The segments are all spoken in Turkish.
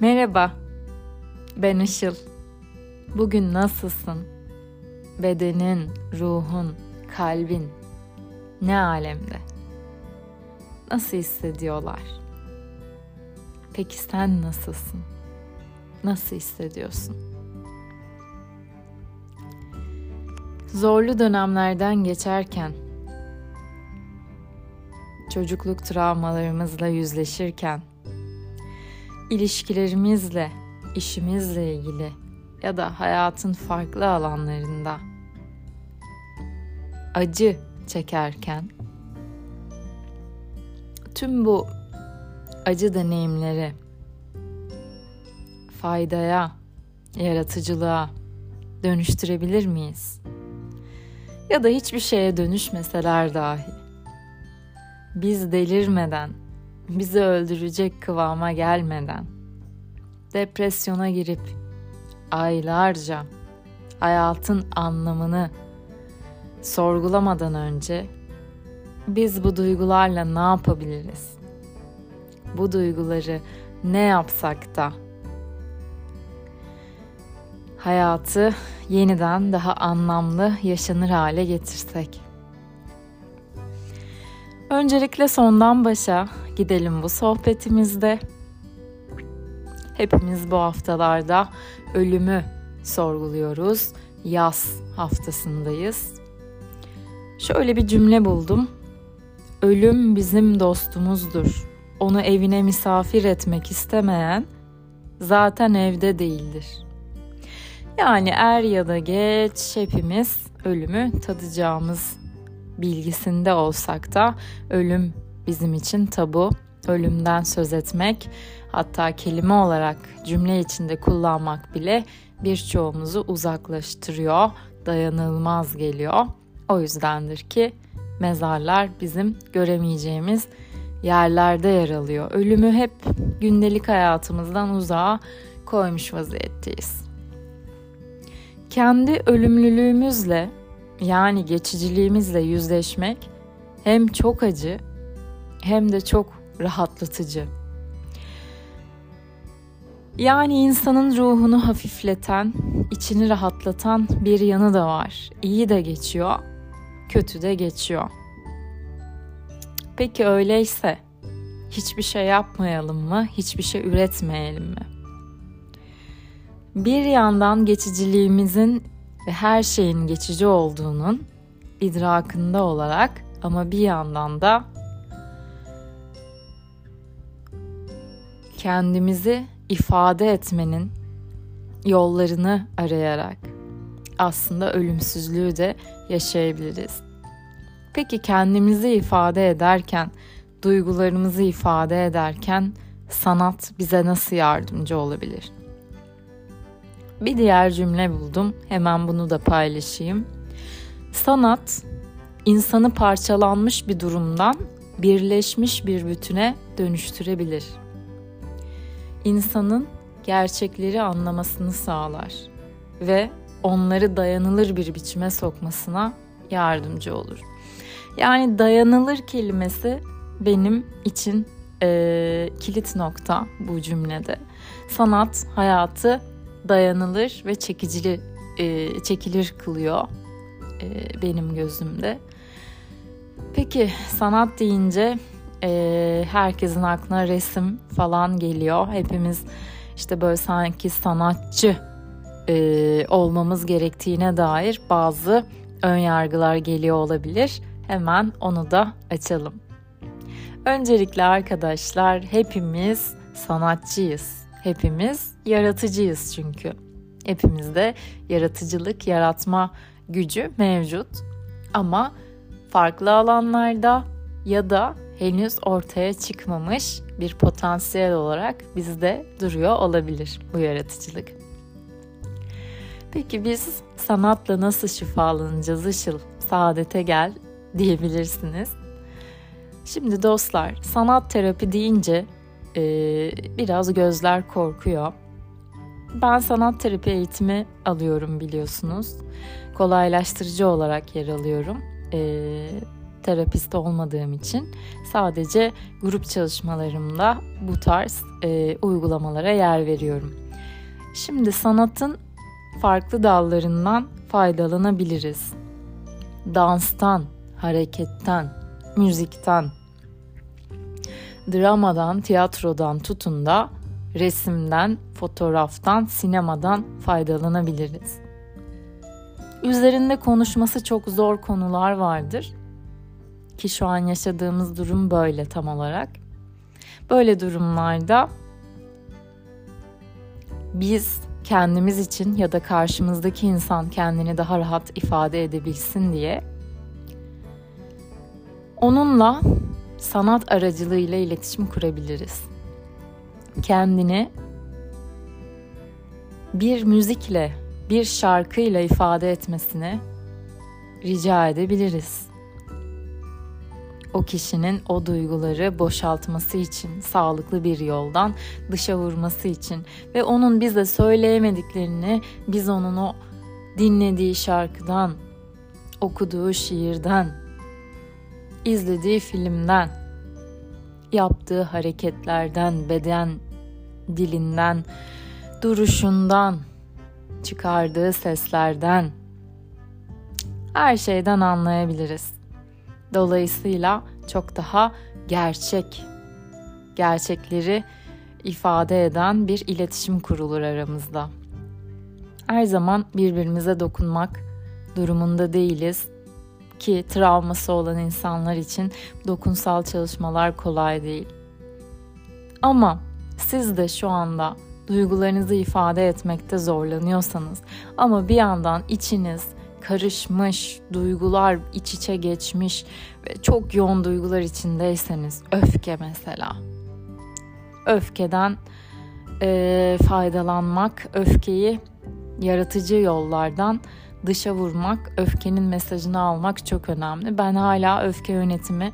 Merhaba, ben Işıl. Bugün nasılsın? Bedenin, ruhun, kalbin ne alemde? Nasıl hissediyorlar? Peki sen nasılsın? Nasıl hissediyorsun? Zorlu dönemlerden geçerken, çocukluk travmalarımızla yüzleşirken, ilişkilerimizle, işimizle ilgili ya da hayatın farklı alanlarında acı çekerken tüm bu acı deneyimleri faydaya, yaratıcılığa dönüştürebilir miyiz? Ya da hiçbir şeye dönüşmeseler dahi biz delirmeden bizi öldürecek kıvama gelmeden depresyona girip aylarca hayatın anlamını sorgulamadan önce biz bu duygularla ne yapabiliriz? Bu duyguları ne yapsak da hayatı yeniden daha anlamlı yaşanır hale getirsek. Öncelikle sondan başa gidelim bu sohbetimizde. Hepimiz bu haftalarda ölümü sorguluyoruz. Yaz haftasındayız. Şöyle bir cümle buldum. Ölüm bizim dostumuzdur. Onu evine misafir etmek istemeyen zaten evde değildir. Yani er ya da geç hepimiz ölümü tadacağımız bilgisinde olsak da ölüm bizim için tabu. Ölümden söz etmek, hatta kelime olarak cümle içinde kullanmak bile birçoğumuzu uzaklaştırıyor, dayanılmaz geliyor. O yüzdendir ki mezarlar bizim göremeyeceğimiz yerlerde yer alıyor. Ölümü hep gündelik hayatımızdan uzağa koymuş vaziyetteyiz. Kendi ölümlülüğümüzle yani geçiciliğimizle yüzleşmek hem çok acı hem de çok rahatlatıcı. Yani insanın ruhunu hafifleten, içini rahatlatan bir yanı da var. İyi de geçiyor, kötü de geçiyor. Peki öyleyse hiçbir şey yapmayalım mı? Hiçbir şey üretmeyelim mi? Bir yandan geçiciliğimizin ve her şeyin geçici olduğunun idrakında olarak ama bir yandan da kendimizi ifade etmenin yollarını arayarak aslında ölümsüzlüğü de yaşayabiliriz. Peki kendimizi ifade ederken, duygularımızı ifade ederken sanat bize nasıl yardımcı olabilir? Bir diğer cümle buldum. Hemen bunu da paylaşayım. Sanat insanı parçalanmış bir durumdan birleşmiş bir bütüne dönüştürebilir. İnsanın gerçekleri anlamasını sağlar ve onları dayanılır bir biçime sokmasına yardımcı olur. Yani dayanılır kelimesi benim için e, kilit nokta bu cümlede. Sanat hayatı dayanılır ve çekicili e, çekilir kılıyor e, benim gözümde. Peki sanat deyince e, herkesin aklına resim falan geliyor. Hepimiz işte böyle sanki sanatçı e, olmamız gerektiğine dair bazı ön yargılar geliyor olabilir. Hemen onu da açalım. Öncelikle arkadaşlar hepimiz sanatçıyız. Hepimiz yaratıcıyız çünkü. Hepimizde yaratıcılık, yaratma gücü mevcut. Ama farklı alanlarda ya da henüz ortaya çıkmamış bir potansiyel olarak bizde duruyor olabilir bu yaratıcılık. Peki biz sanatla nasıl şifalanacağız Işıl? Saadete gel diyebilirsiniz. Şimdi dostlar sanat terapi deyince e, biraz gözler korkuyor. Ben sanat terapi eğitimi alıyorum biliyorsunuz. Kolaylaştırıcı olarak yer alıyorum. E, terapist olmadığım için sadece grup çalışmalarımda bu tarz e, uygulamalara yer veriyorum. Şimdi sanatın farklı dallarından faydalanabiliriz. Danstan, hareketten, müzikten, dramadan, tiyatrodan tutun da resimden, fotoğraftan, sinemadan faydalanabiliriz. Üzerinde konuşması çok zor konular vardır. Ki şu an yaşadığımız durum böyle tam olarak. Böyle durumlarda biz kendimiz için ya da karşımızdaki insan kendini daha rahat ifade edebilsin diye onunla sanat aracılığıyla iletişim kurabiliriz. Kendini bir müzikle, bir şarkıyla ifade etmesini rica edebiliriz. O kişinin o duyguları boşaltması için, sağlıklı bir yoldan dışa vurması için ve onun bize söyleyemediklerini biz onun o dinlediği şarkıdan, okuduğu şiirden, izlediği filmden, yaptığı hareketlerden, beden dilinden, duruşundan, çıkardığı seslerden, her şeyden anlayabiliriz. Dolayısıyla çok daha gerçek, gerçekleri ifade eden bir iletişim kurulur aramızda. Her zaman birbirimize dokunmak durumunda değiliz ki travması olan insanlar için dokunsal çalışmalar kolay değil. Ama siz de şu anda duygularınızı ifade etmekte zorlanıyorsanız ama bir yandan içiniz karışmış, duygular iç içe geçmiş ve çok yoğun duygular içindeyseniz öfke mesela. Öfkeden e, faydalanmak, öfkeyi yaratıcı yollardan dışa vurmak, öfkenin mesajını almak çok önemli. Ben hala öfke yönetimi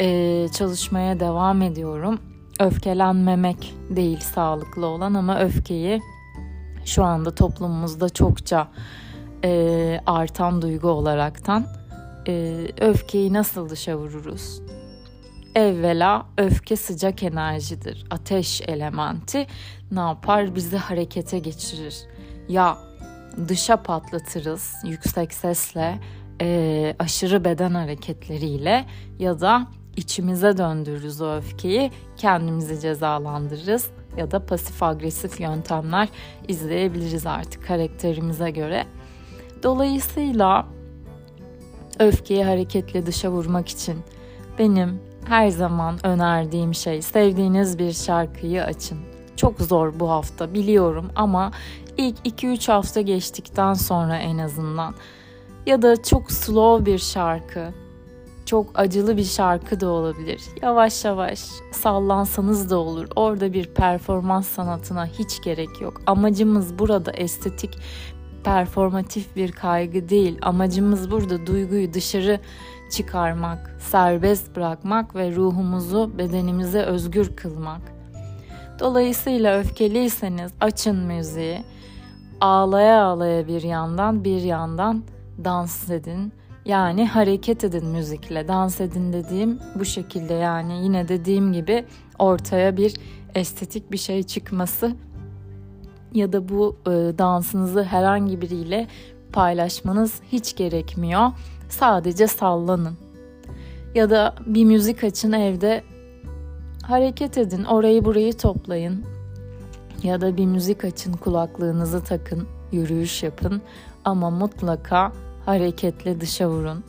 e, çalışmaya devam ediyorum. Öfkelenmemek değil sağlıklı olan ama öfkeyi şu anda toplumumuzda çokça e, artan duygu olaraktan e, öfkeyi nasıl dışa vururuz? Evvela öfke sıcak enerjidir. Ateş elementi ne yapar? Bizi harekete geçirir. Ya dışa patlatırız yüksek sesle, e, aşırı beden hareketleriyle ya da içimize döndürürüz o öfkeyi, kendimizi cezalandırırız ya da pasif agresif yöntemler izleyebiliriz artık karakterimize göre. Dolayısıyla öfkeyi hareketle dışa vurmak için benim her zaman önerdiğim şey sevdiğiniz bir şarkıyı açın. Çok zor bu hafta biliyorum ama ilk 2-3 hafta geçtikten sonra en azından ya da çok slow bir şarkı, çok acılı bir şarkı da olabilir. Yavaş yavaş sallansanız da olur. Orada bir performans sanatına hiç gerek yok. Amacımız burada estetik, performatif bir kaygı değil. Amacımız burada duyguyu dışarı çıkarmak, serbest bırakmak ve ruhumuzu bedenimize özgür kılmak. Dolayısıyla öfkeliyseniz açın müziği ağlaya ağlaya bir yandan bir yandan dans edin. Yani hareket edin müzikle. Dans edin dediğim bu şekilde yani yine dediğim gibi ortaya bir estetik bir şey çıkması ya da bu e, dansınızı herhangi biriyle paylaşmanız hiç gerekmiyor. Sadece sallanın. Ya da bir müzik açın evde hareket edin, orayı burayı toplayın ya da bir müzik açın, kulaklığınızı takın, yürüyüş yapın ama mutlaka hareketle dışa vurun.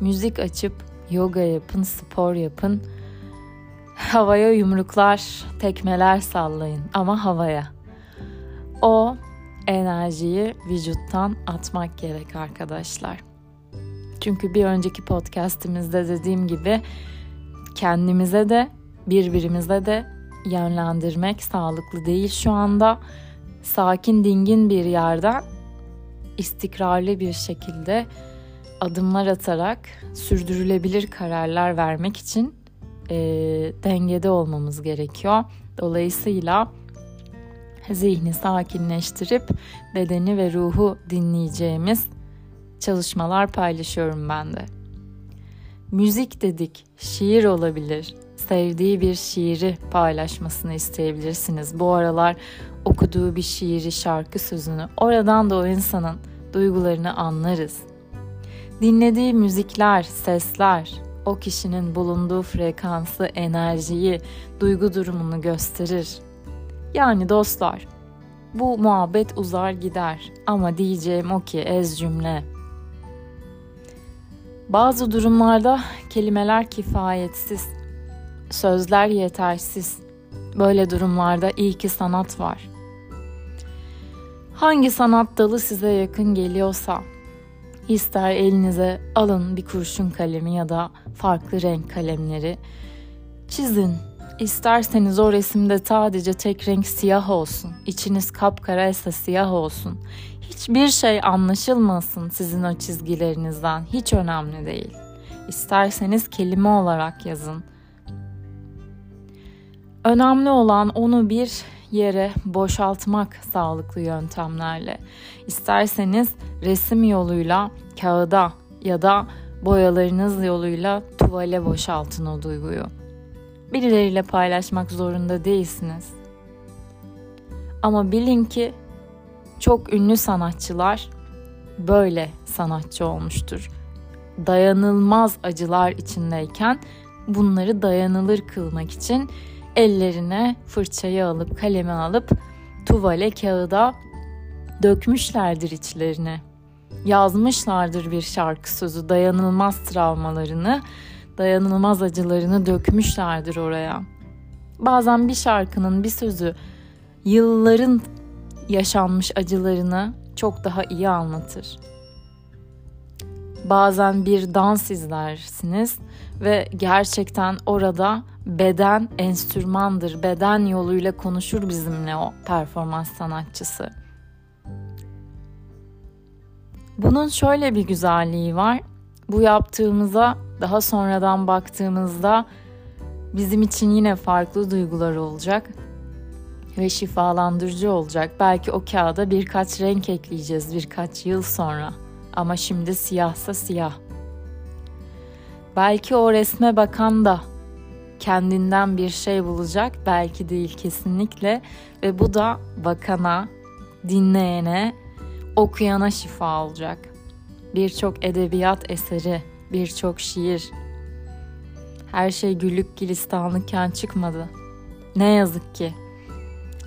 Müzik açıp yoga yapın, spor yapın. Havaya yumruklar, tekmeler sallayın ama havaya. O enerjiyi vücuttan atmak gerek arkadaşlar. Çünkü bir önceki podcast'imizde dediğim gibi kendimize de birbirimize de yönlendirmek sağlıklı değil şu anda. Sakin, dingin bir yerden istikrarlı bir şekilde adımlar atarak sürdürülebilir kararlar vermek için e, dengede olmamız gerekiyor. Dolayısıyla zihni sakinleştirip bedeni ve ruhu dinleyeceğimiz çalışmalar paylaşıyorum ben de. Müzik dedik, şiir olabilir. Sevdiği bir şiiri paylaşmasını isteyebilirsiniz. Bu aralar okuduğu bir şiiri, şarkı sözünü oradan da o insanın duygularını anlarız. Dinlediği müzikler, sesler o kişinin bulunduğu frekansı, enerjiyi, duygu durumunu gösterir. Yani dostlar, bu muhabbet uzar gider ama diyeceğim o ki ez cümle. Bazı durumlarda kelimeler kifayetsiz, sözler yetersiz. Böyle durumlarda iyi ki sanat var. Hangi sanat dalı size yakın geliyorsa, ister elinize alın bir kurşun kalemi ya da farklı renk kalemleri, çizin. İsterseniz o resimde sadece tek renk siyah olsun, içiniz kapkara ise siyah olsun. Hiçbir şey anlaşılmasın sizin o çizgilerinizden, hiç önemli değil. İsterseniz kelime olarak yazın. Önemli olan onu bir yere boşaltmak sağlıklı yöntemlerle. İsterseniz resim yoluyla kağıda ya da boyalarınız yoluyla tuvale boşaltın o duyguyu. Birileriyle paylaşmak zorunda değilsiniz. Ama bilin ki çok ünlü sanatçılar böyle sanatçı olmuştur. Dayanılmaz acılar içindeyken bunları dayanılır kılmak için ellerine fırçayı alıp kalemi alıp tuvale kağıda dökmüşlerdir içlerine. Yazmışlardır bir şarkı sözü dayanılmaz travmalarını, dayanılmaz acılarını dökmüşlerdir oraya. Bazen bir şarkının bir sözü yılların yaşanmış acılarını çok daha iyi anlatır. Bazen bir dans izlersiniz ve gerçekten orada beden enstrümandır. Beden yoluyla konuşur bizimle o performans sanatçısı. Bunun şöyle bir güzelliği var. Bu yaptığımıza daha sonradan baktığımızda bizim için yine farklı duygular olacak ve şifalandırıcı olacak. Belki o kağıda birkaç renk ekleyeceğiz birkaç yıl sonra. Ama şimdi siyahsa siyah. Belki o resme bakan da kendinden bir şey bulacak, belki değil kesinlikle ve bu da bakana, dinleyene, okuyana şifa olacak. Birçok edebiyat eseri, birçok şiir. Her şey güllük gülistanlıkken çıkmadı. Ne yazık ki.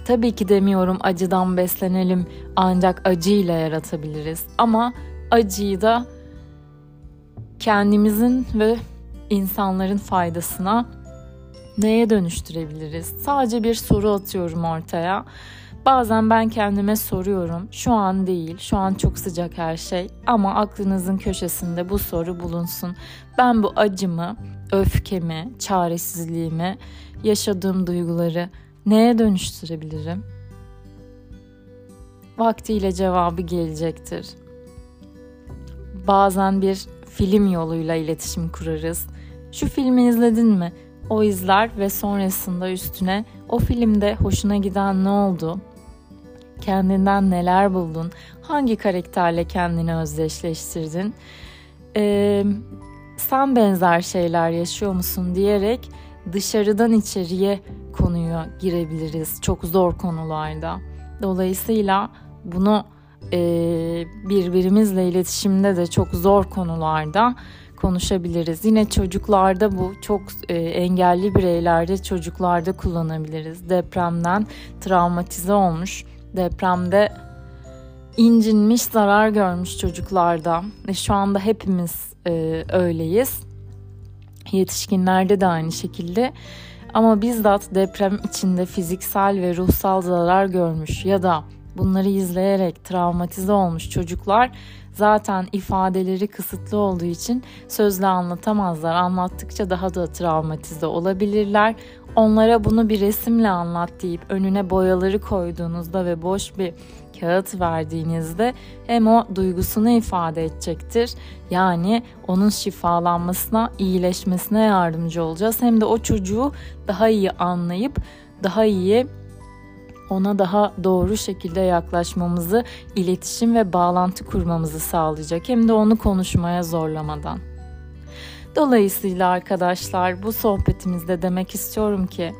Tabii ki demiyorum acıdan beslenelim ancak acıyla yaratabiliriz ama acıyı da kendimizin ve insanların faydasına neye dönüştürebiliriz? Sadece bir soru atıyorum ortaya. Bazen ben kendime soruyorum. Şu an değil, şu an çok sıcak her şey ama aklınızın köşesinde bu soru bulunsun. Ben bu acımı, öfkemi, çaresizliğimi, yaşadığım duyguları neye dönüştürebilirim? Vaktiyle cevabı gelecektir. Bazen bir film yoluyla iletişim kurarız. Şu filmi izledin mi? O izler ve sonrasında üstüne o filmde hoşuna giden ne oldu? Kendinden neler buldun? Hangi karakterle kendini özdeşleştirdin? Ee, sen benzer şeyler yaşıyor musun diyerek dışarıdan içeriye konuya girebiliriz çok zor konularda. Dolayısıyla bunu e, birbirimizle iletişimde de çok zor konularda konuşabiliriz. Yine çocuklarda bu çok e, engelli bireylerde çocuklarda kullanabiliriz. Depremden travmatize olmuş, depremde incinmiş, zarar görmüş çocuklarda ve şu anda hepimiz e, öyleyiz. Yetişkinlerde de aynı şekilde. Ama bizzat deprem içinde fiziksel ve ruhsal zarar görmüş ya da bunları izleyerek travmatize olmuş çocuklar zaten ifadeleri kısıtlı olduğu için sözle anlatamazlar. Anlattıkça daha da travmatize olabilirler. Onlara bunu bir resimle anlat deyip önüne boyaları koyduğunuzda ve boş bir kağıt verdiğinizde hem o duygusunu ifade edecektir. Yani onun şifalanmasına, iyileşmesine yardımcı olacağız. Hem de o çocuğu daha iyi anlayıp daha iyi ona daha doğru şekilde yaklaşmamızı, iletişim ve bağlantı kurmamızı sağlayacak. Hem de onu konuşmaya zorlamadan. Dolayısıyla arkadaşlar bu sohbetimizde demek istiyorum ki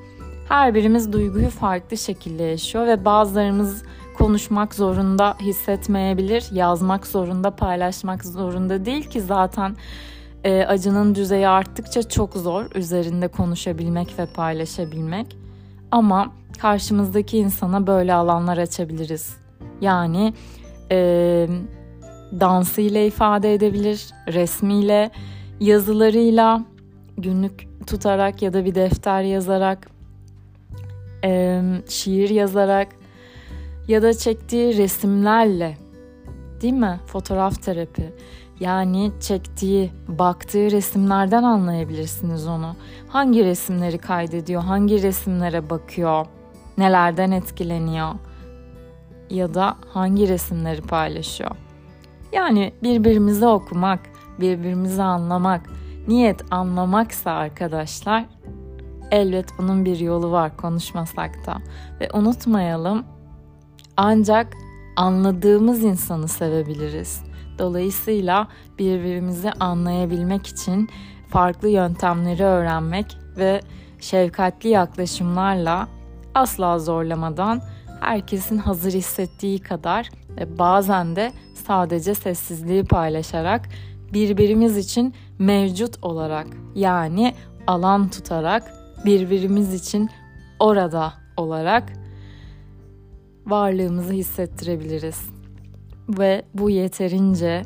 her birimiz duyguyu farklı şekilde yaşıyor ve bazılarımız konuşmak zorunda hissetmeyebilir, yazmak zorunda, paylaşmak zorunda değil ki zaten e, acının düzeyi arttıkça çok zor üzerinde konuşabilmek ve paylaşabilmek. Ama karşımızdaki insana böyle alanlar açabiliriz. Yani e, dansıyla ifade edebilir, resmiyle, yazılarıyla, günlük tutarak ya da bir defter yazarak, e, şiir yazarak ya da çektiği resimlerle değil mi? Fotoğraf terapi. Yani çektiği, baktığı resimlerden anlayabilirsiniz onu. Hangi resimleri kaydediyor, hangi resimlere bakıyor, nelerden etkileniyor ya da hangi resimleri paylaşıyor. Yani birbirimizi okumak, birbirimizi anlamak, niyet anlamaksa arkadaşlar elbet bunun bir yolu var konuşmasak da. Ve unutmayalım ancak anladığımız insanı sevebiliriz. Dolayısıyla birbirimizi anlayabilmek için farklı yöntemleri öğrenmek ve şefkatli yaklaşımlarla asla zorlamadan herkesin hazır hissettiği kadar ve bazen de sadece sessizliği paylaşarak birbirimiz için mevcut olarak yani alan tutarak birbirimiz için orada olarak varlığımızı hissettirebiliriz. Ve bu yeterince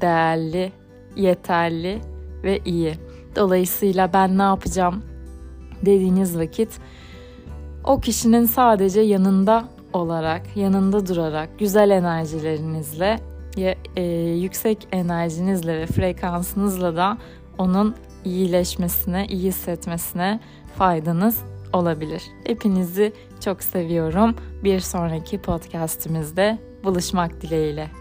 değerli, yeterli ve iyi. Dolayısıyla ben ne yapacağım dediğiniz vakit o kişinin sadece yanında olarak, yanında durarak, güzel enerjilerinizle, e, yüksek enerjinizle ve frekansınızla da onun iyileşmesine, iyi hissetmesine faydanız olabilir. Hepinizi çok seviyorum. Bir sonraki podcast'imizde buluşmak dileğiyle.